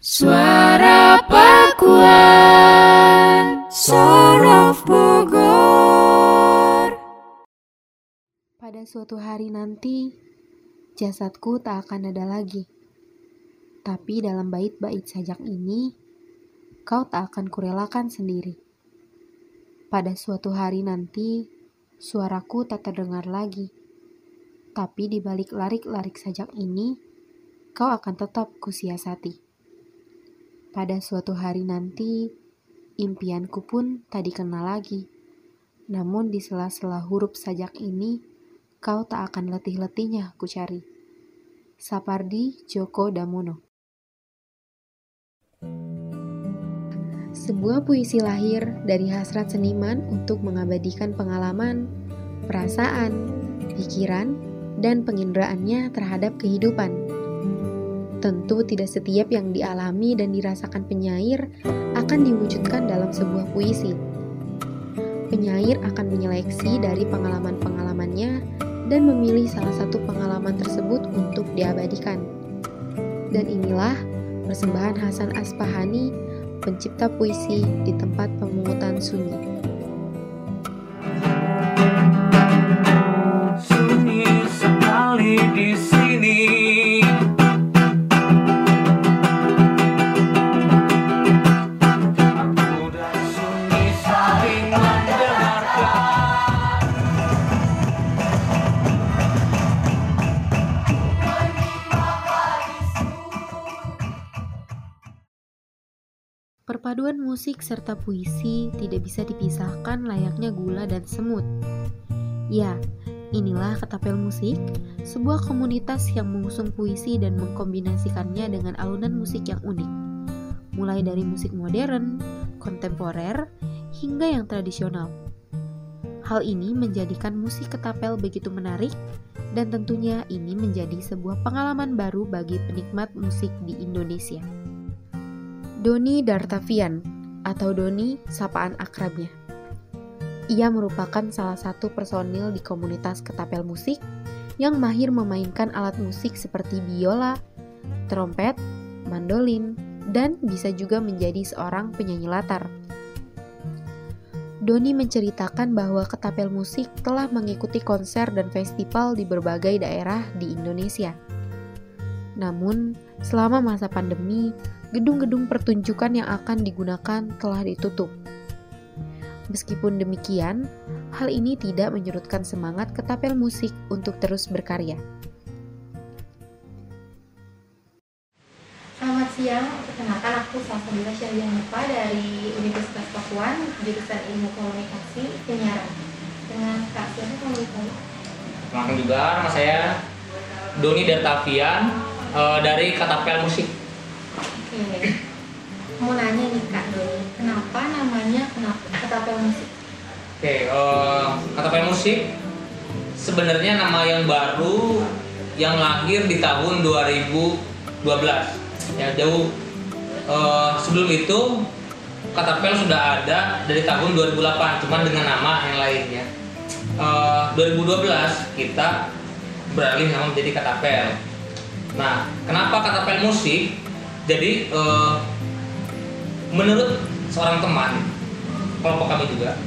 Suara Pakuan Sorof Bogor Pada suatu hari nanti, jasadku tak akan ada lagi. Tapi dalam bait-bait sajak ini, kau tak akan kurelakan sendiri. Pada suatu hari nanti, suaraku tak terdengar lagi. Tapi di balik larik-larik sajak ini, kau akan tetap kusiasati. Pada suatu hari nanti, impianku pun tak dikenal lagi. Namun di sela-sela huruf sajak ini, kau tak akan letih-letihnya ku cari. Sapardi Djoko Damono Sebuah puisi lahir dari hasrat seniman untuk mengabadikan pengalaman, perasaan, pikiran, dan pengindraannya terhadap kehidupan Tentu tidak setiap yang dialami dan dirasakan penyair akan diwujudkan dalam sebuah puisi. Penyair akan menyeleksi dari pengalaman-pengalamannya dan memilih salah satu pengalaman tersebut untuk diabadikan. Dan inilah persembahan Hasan Aspahani, pencipta puisi di tempat pemungutan sunyi. Perpaduan musik serta puisi tidak bisa dipisahkan layaknya gula dan semut. Ya, inilah Ketapel Musik, sebuah komunitas yang mengusung puisi dan mengkombinasikannya dengan alunan musik yang unik. Mulai dari musik modern, kontemporer, hingga yang tradisional. Hal ini menjadikan musik ketapel begitu menarik dan tentunya ini menjadi sebuah pengalaman baru bagi penikmat musik di Indonesia. Doni Dartavian atau Doni sapaan akrabnya. Ia merupakan salah satu personil di komunitas ketapel musik yang mahir memainkan alat musik seperti biola, trompet, mandolin, dan bisa juga menjadi seorang penyanyi latar. Doni menceritakan bahwa ketapel musik telah mengikuti konser dan festival di berbagai daerah di Indonesia. Namun, selama masa pandemi, gedung-gedung pertunjukan yang akan digunakan telah ditutup. Meskipun demikian, hal ini tidak menyurutkan semangat ketapel musik untuk terus berkarya. Selamat siang, perkenalkan aku Salsabila Syariah dari Universitas Pakuan, jurusan Ilmu Komunikasi Penyiaran. Dengan Kak siapa kamu Perkenalkan juga, nama saya Doni Dertavian uh, dari Ketapel Musik Oke. Mau nanya nih Kak Doni, kenapa namanya kenapa Ketapel Musik? Oke, uh, Ketapel Musik sebenarnya nama yang baru yang lahir di tahun 2012. Ya, jauh uh, sebelum itu Katapel sudah ada dari tahun 2008, cuman dengan nama yang lain ya. Uh, 2012 kita beralih nama menjadi Katapel. Nah, kenapa Katapel Musik? Jadi uh, menurut seorang teman kelompok kami juga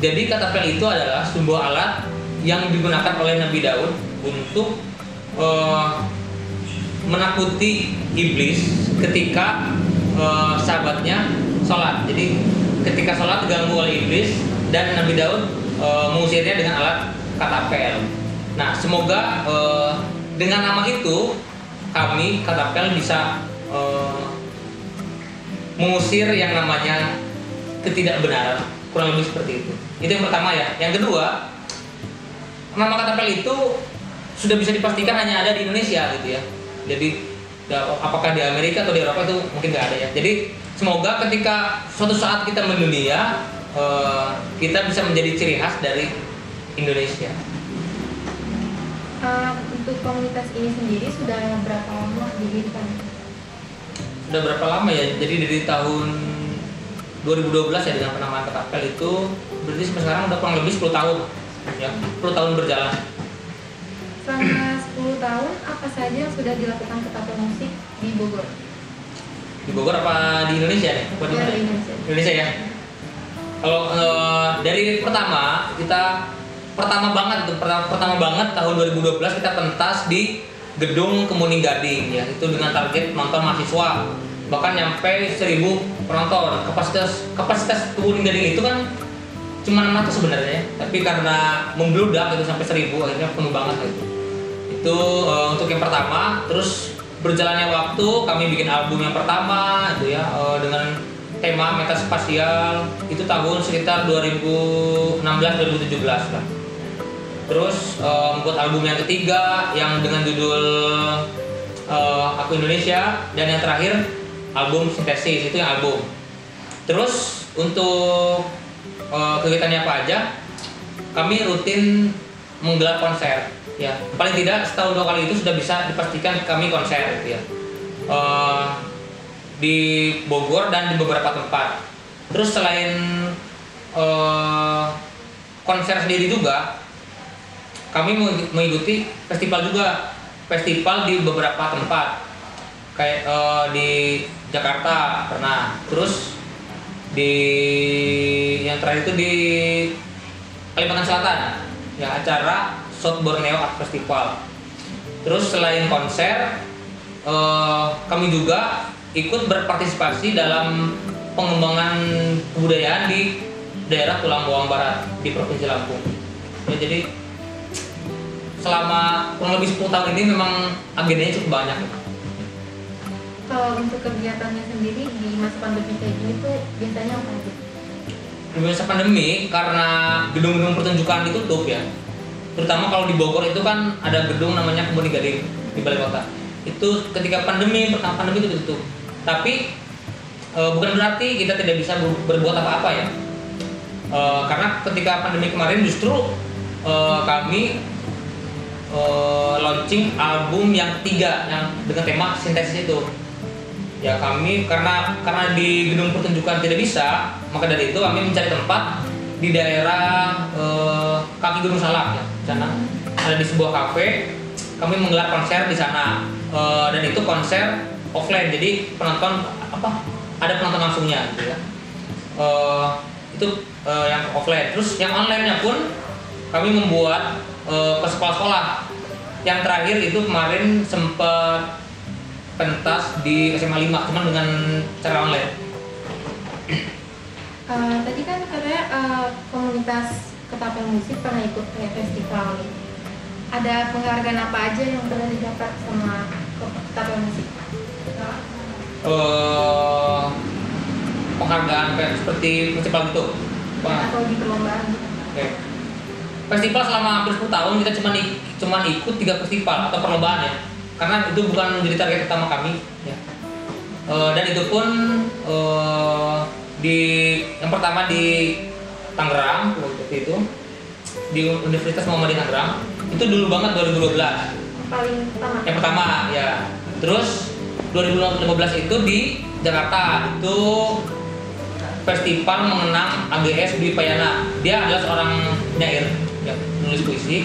jadi katapel itu adalah sebuah alat yang digunakan oleh Nabi Daud untuk uh, menakuti iblis ketika uh, sahabatnya sholat. Jadi ketika sholat diganggu oleh iblis dan Nabi Daud uh, mengusirnya dengan alat katapel nah semoga uh, dengan nama itu kami Katapel bisa uh, mengusir yang namanya ketidakbenaran. Kurang lebih seperti itu. Itu yang pertama ya. Yang kedua nama Katapel itu sudah bisa dipastikan hanya ada di Indonesia gitu ya. Jadi apakah di Amerika atau di Eropa itu mungkin nggak ada ya. Jadi semoga ketika suatu saat kita mendunia uh, kita bisa menjadi ciri khas dari Indonesia. Uh, untuk komunitas ini sendiri sudah berapa lama didirikan? Sudah berapa lama ya? Jadi dari tahun 2012 ya dengan penamaan Ketapel itu berarti sampai sekarang udah kurang lebih 10 tahun ya 10 tahun berjalan selama 10 tahun apa saja yang sudah dilakukan Ketapel Musik di Bogor? di Bogor apa di Indonesia nih? Apa di Ya, di Indonesia. Indonesia ya. Kalau eh, dari pertama kita pertama banget tuh pertama, pertama banget tahun 2012 kita pentas di gedung Kemuning Gading ya. Itu dengan target penonton mahasiswa. Bahkan nyampe 1000 penonton. Kapasitas kapasitas Kemuning Gading itu kan cuma 600 sebenarnya tapi karena membludak itu sampai 1000 akhirnya penuh banget gitu. Itu eh, untuk yang pertama terus berjalannya waktu kami bikin album yang pertama itu ya eh, dengan tema metaspasial itu tahun sekitar 2016 2017 lah terus eh, membuat album yang ketiga yang dengan judul eh, aku Indonesia dan yang terakhir album sintesis itu yang album. Terus untuk eh, kegiatannya apa aja kami rutin menggelar konser ya. Paling tidak setahun dua kali itu sudah bisa dipastikan kami konser gitu ya. Eh, di Bogor dan di beberapa tempat. Terus selain eh, konser sendiri juga kami meng- mengikuti festival juga. Festival di beberapa tempat. Kayak eh, di Jakarta pernah. Terus di yang terakhir itu di Kalimantan Selatan. Ya acara South Borneo Art Festival. Terus selain konser eh, kami juga ikut berpartisipasi dalam pengembangan kebudayaan di daerah Tulang Bawang Barat di Provinsi Lampung. Ya jadi selama kurang lebih 10 tahun ini memang agendanya cukup banyak Kalau untuk kegiatannya sendiri di masa pandemi kayak gini tuh biasanya apa aja? di masa pandemi karena gedung-gedung pertunjukan ditutup ya. Terutama kalau di Bogor itu kan ada gedung namanya Kebun Gading di balai kota. Itu ketika pandemi pertama pandemi itu ditutup. Tapi e, bukan berarti kita tidak bisa ber- berbuat apa-apa ya. E, karena ketika pandemi kemarin justru e, kami e, launching album yang tiga yang dengan tema sintesis itu. Ya kami karena karena di gedung pertunjukan tidak bisa maka dari itu kami mencari tempat di daerah eh, kaki Gunung Salak ya sana. Ada di sebuah kafe kami menggelar konser di sana. Eh, dan itu konser offline jadi penonton apa ada penonton langsungnya gitu ya. Eh, itu eh, yang offline. Terus yang online nya pun kami membuat eh, ke sekolah-sekolah yang terakhir itu kemarin sempat pentas di SMA 5 cuman dengan cara online Eh, tadi kan katanya eh, komunitas ketapel musik pernah ikut kayak festival. Ada penghargaan apa aja yang pernah didapat sama ketapel musik? eh penghargaan kayak seperti festival gitu Wah, Atau di perlombaan gitu? oke. Festival selama hampir 10 tahun kita cuma cuma ikut tiga festival atau perlombaan ya. Karena itu bukan menjadi target utama kami. Ya. Eh, dan itu pun eh, di yang pertama di Tangerang waktu itu di Universitas Muhammadiyah Tangerang itu dulu banget 2012 Paling pertama? yang pertama ya. Terus 2015 itu di Jakarta itu festival mengenang AGS Dwi Payana. Dia adalah seorang penyair ya, nulis puisi.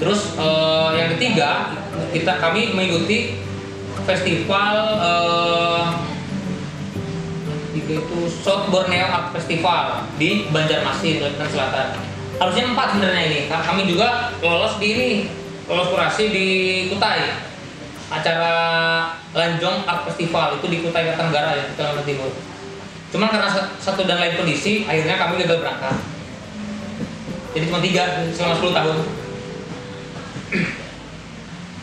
Terus eh, yang ketiga kita kami mengikuti festival tiga itu South Borneo Art Festival di Banjarmasin Kalimantan Selatan. Harusnya empat sebenarnya ini. Ka- kami juga lolos di ini lolos kurasi di Kutai. Acara Lanjong Art Festival itu di Kutai Kartanegara ya Kalimantan Timur. Cuman karena sa- satu dan lain kondisi akhirnya kami gagal berangkat jadi cuma tiga selama 10 tahun.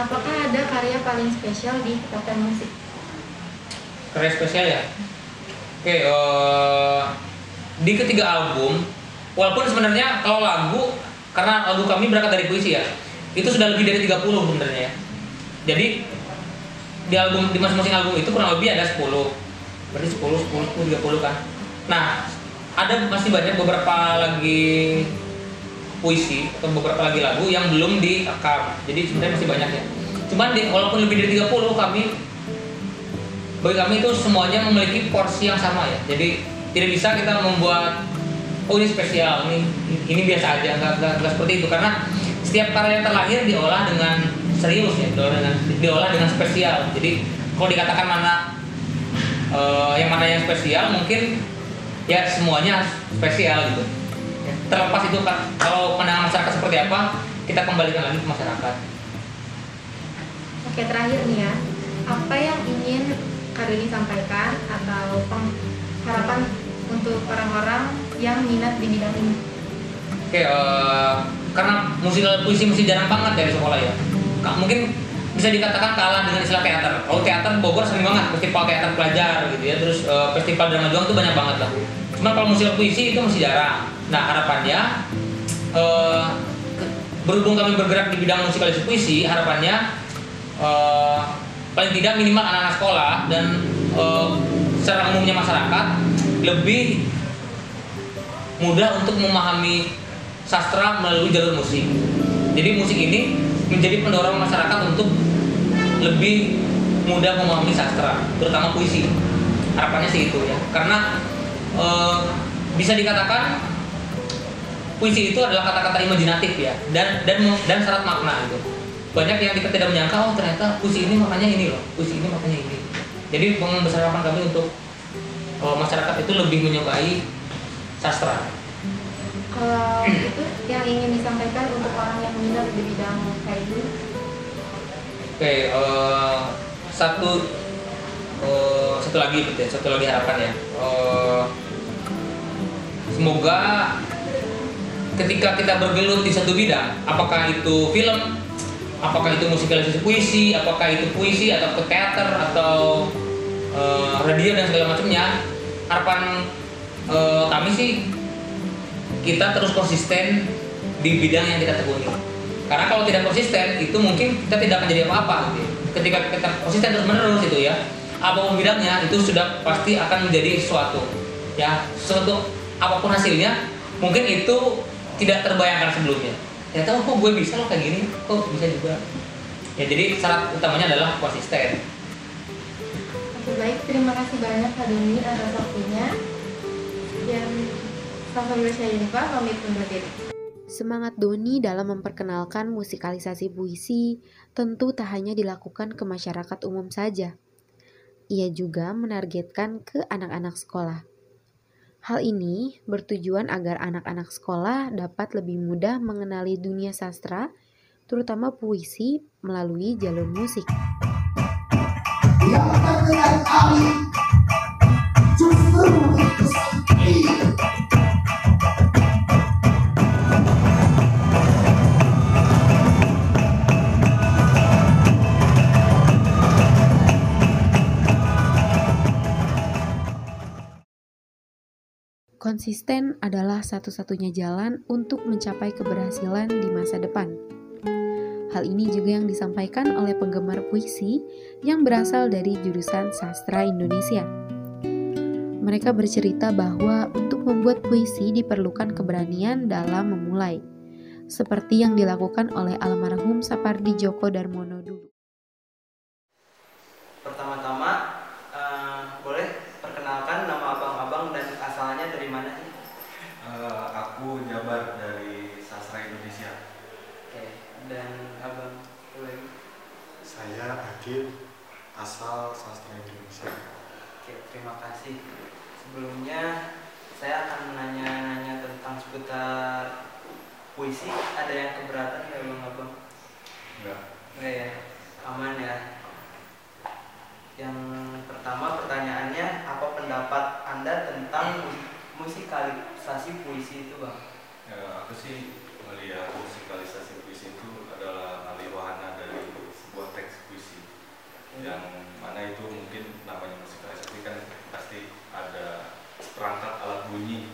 Apakah ada karya paling spesial di ketapel musik? karya spesial ya? Oke eh, di ketiga album walaupun sebenarnya kalau lagu karena lagu kami berangkat dari puisi ya itu sudah lebih dari 30 sebenarnya. Ya jadi di album di masing-masing album itu kurang lebih ada 10 berarti 10 10 10 30 kan? Nah ada masih banyak beberapa lagi puisi atau beberapa lagi lagu yang belum direkam. Jadi sebenarnya masih banyak ya. Cuman di, walaupun lebih dari 30 kami bagi kami itu semuanya memiliki porsi yang sama ya. Jadi tidak bisa kita membuat oh ini spesial ini ini biasa aja nggak, nggak, nggak seperti itu. Karena setiap karya yang terlahir diolah dengan serius ya diolah dengan diolah dengan spesial. Jadi kalau dikatakan mana Eh, yang mana yang spesial mungkin ya semuanya spesial gitu terlepas itu kan kalau pandangan masyarakat seperti apa kita kembalikan lagi ke masyarakat Oke terakhir nih ya, apa yang ingin Karini sampaikan atau harapan untuk orang-orang yang minat di bidang ini? Oke, eh, karena musikal puisi masih jarang banget di sekolah ya. Mungkin bisa dikatakan kalah dengan istilah teater. Kalau teater Bogor sering banget, festival teater pelajar gitu ya. Terus eh, festival drama juang tuh banyak banget lah. Cuman kalau musikal puisi itu masih jarang. Nah harapannya eh, berhubung kami bergerak di bidang musikalisasi puisi, harapannya eh, paling tidak minimal anak-anak sekolah dan eh, secara umumnya masyarakat lebih mudah untuk memahami sastra melalui jalur musik. Jadi musik ini menjadi pendorong masyarakat untuk lebih mudah memahami sastra, terutama puisi. Harapannya sih itu ya, karena eh, bisa dikatakan puisi itu adalah kata-kata imajinatif ya, dan dan dan syarat makna gitu. Banyak yang kita tidak menyangka, oh ternyata puisi ini maknanya ini loh, puisi ini maknanya ini. Jadi membesar harapan kami untuk eh, masyarakat itu lebih menyukai sastra. Kalau itu yang ingin disampaikan untuk orang yang minat di bidang kayak Oke, eh, satu eh, satu lagi gitu ya, satu lagi harapan ya. Eh, semoga ketika kita bergelut di satu bidang, apakah itu film, apakah itu musikalisasi puisi, apakah itu puisi atau ke teater atau eh, radio dan segala macamnya, harapan eh, kami sih kita terus konsisten di bidang yang kita tekuni. Karena kalau tidak konsisten itu mungkin kita tidak akan jadi apa-apa gitu. ya. Ketika kita konsisten terus menerus itu ya, apa pun bidangnya itu sudah pasti akan menjadi sesuatu. Ya, sesuatu apa pun hasilnya mungkin itu tidak terbayangkan sebelumnya. Ya tahu kok gue bisa loh kayak gini, kok bisa juga. Ya jadi syarat utamanya adalah konsisten. Oke baik, terima kasih banyak Kak Doni atas waktunya. Dan sampai saya jumpa, pamit undur diri. Semangat Doni dalam memperkenalkan musikalisasi puisi tentu tak hanya dilakukan ke masyarakat umum saja. Ia juga menargetkan ke anak-anak sekolah. Hal ini bertujuan agar anak-anak sekolah dapat lebih mudah mengenali dunia sastra, terutama puisi melalui jalur musik. yang Konsisten adalah satu-satunya jalan untuk mencapai keberhasilan di masa depan. Hal ini juga yang disampaikan oleh penggemar puisi yang berasal dari jurusan sastra Indonesia. Mereka bercerita bahwa untuk membuat puisi diperlukan keberanian dalam memulai, seperti yang dilakukan oleh almarhum Sapardi Djoko Darmono dulu. Pertama-tama, eh, boleh perkenalkan nama abang-abang dan asalnya dari mana sih? Eh, aku Jabar dari Sastra Indonesia. Oke, dan abang. Saya Agil, asal sastra Indonesia. Oke, terima kasih. Sebelumnya saya akan menanya-nanya tentang seputar puisi. Ada yang keberatan nggak bang abang? Enggak. Enggak ya, aman ya. Yang pertama pertanyaannya, apa pendapat anda tentang musikalisasi puisi itu bang? Ya, aku sih melihat musikalisasi puisi itu adalah alih wahana dari sebuah teks puisi. Yang mana itu mungkin namanya musikalisasi kan pasti ada perangkat alat bunyi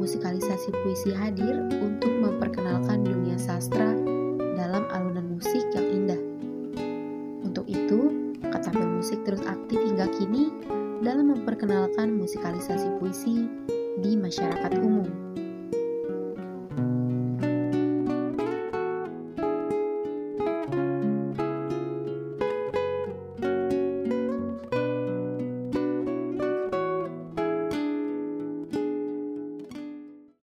musikalisasi puisi hadir untuk memperkenalkan dunia sastra dalam alunan musik yang indah. Untuk itu, Ketapel Musik terus aktif hingga kini dalam memperkenalkan musikalisasi puisi di masyarakat umum.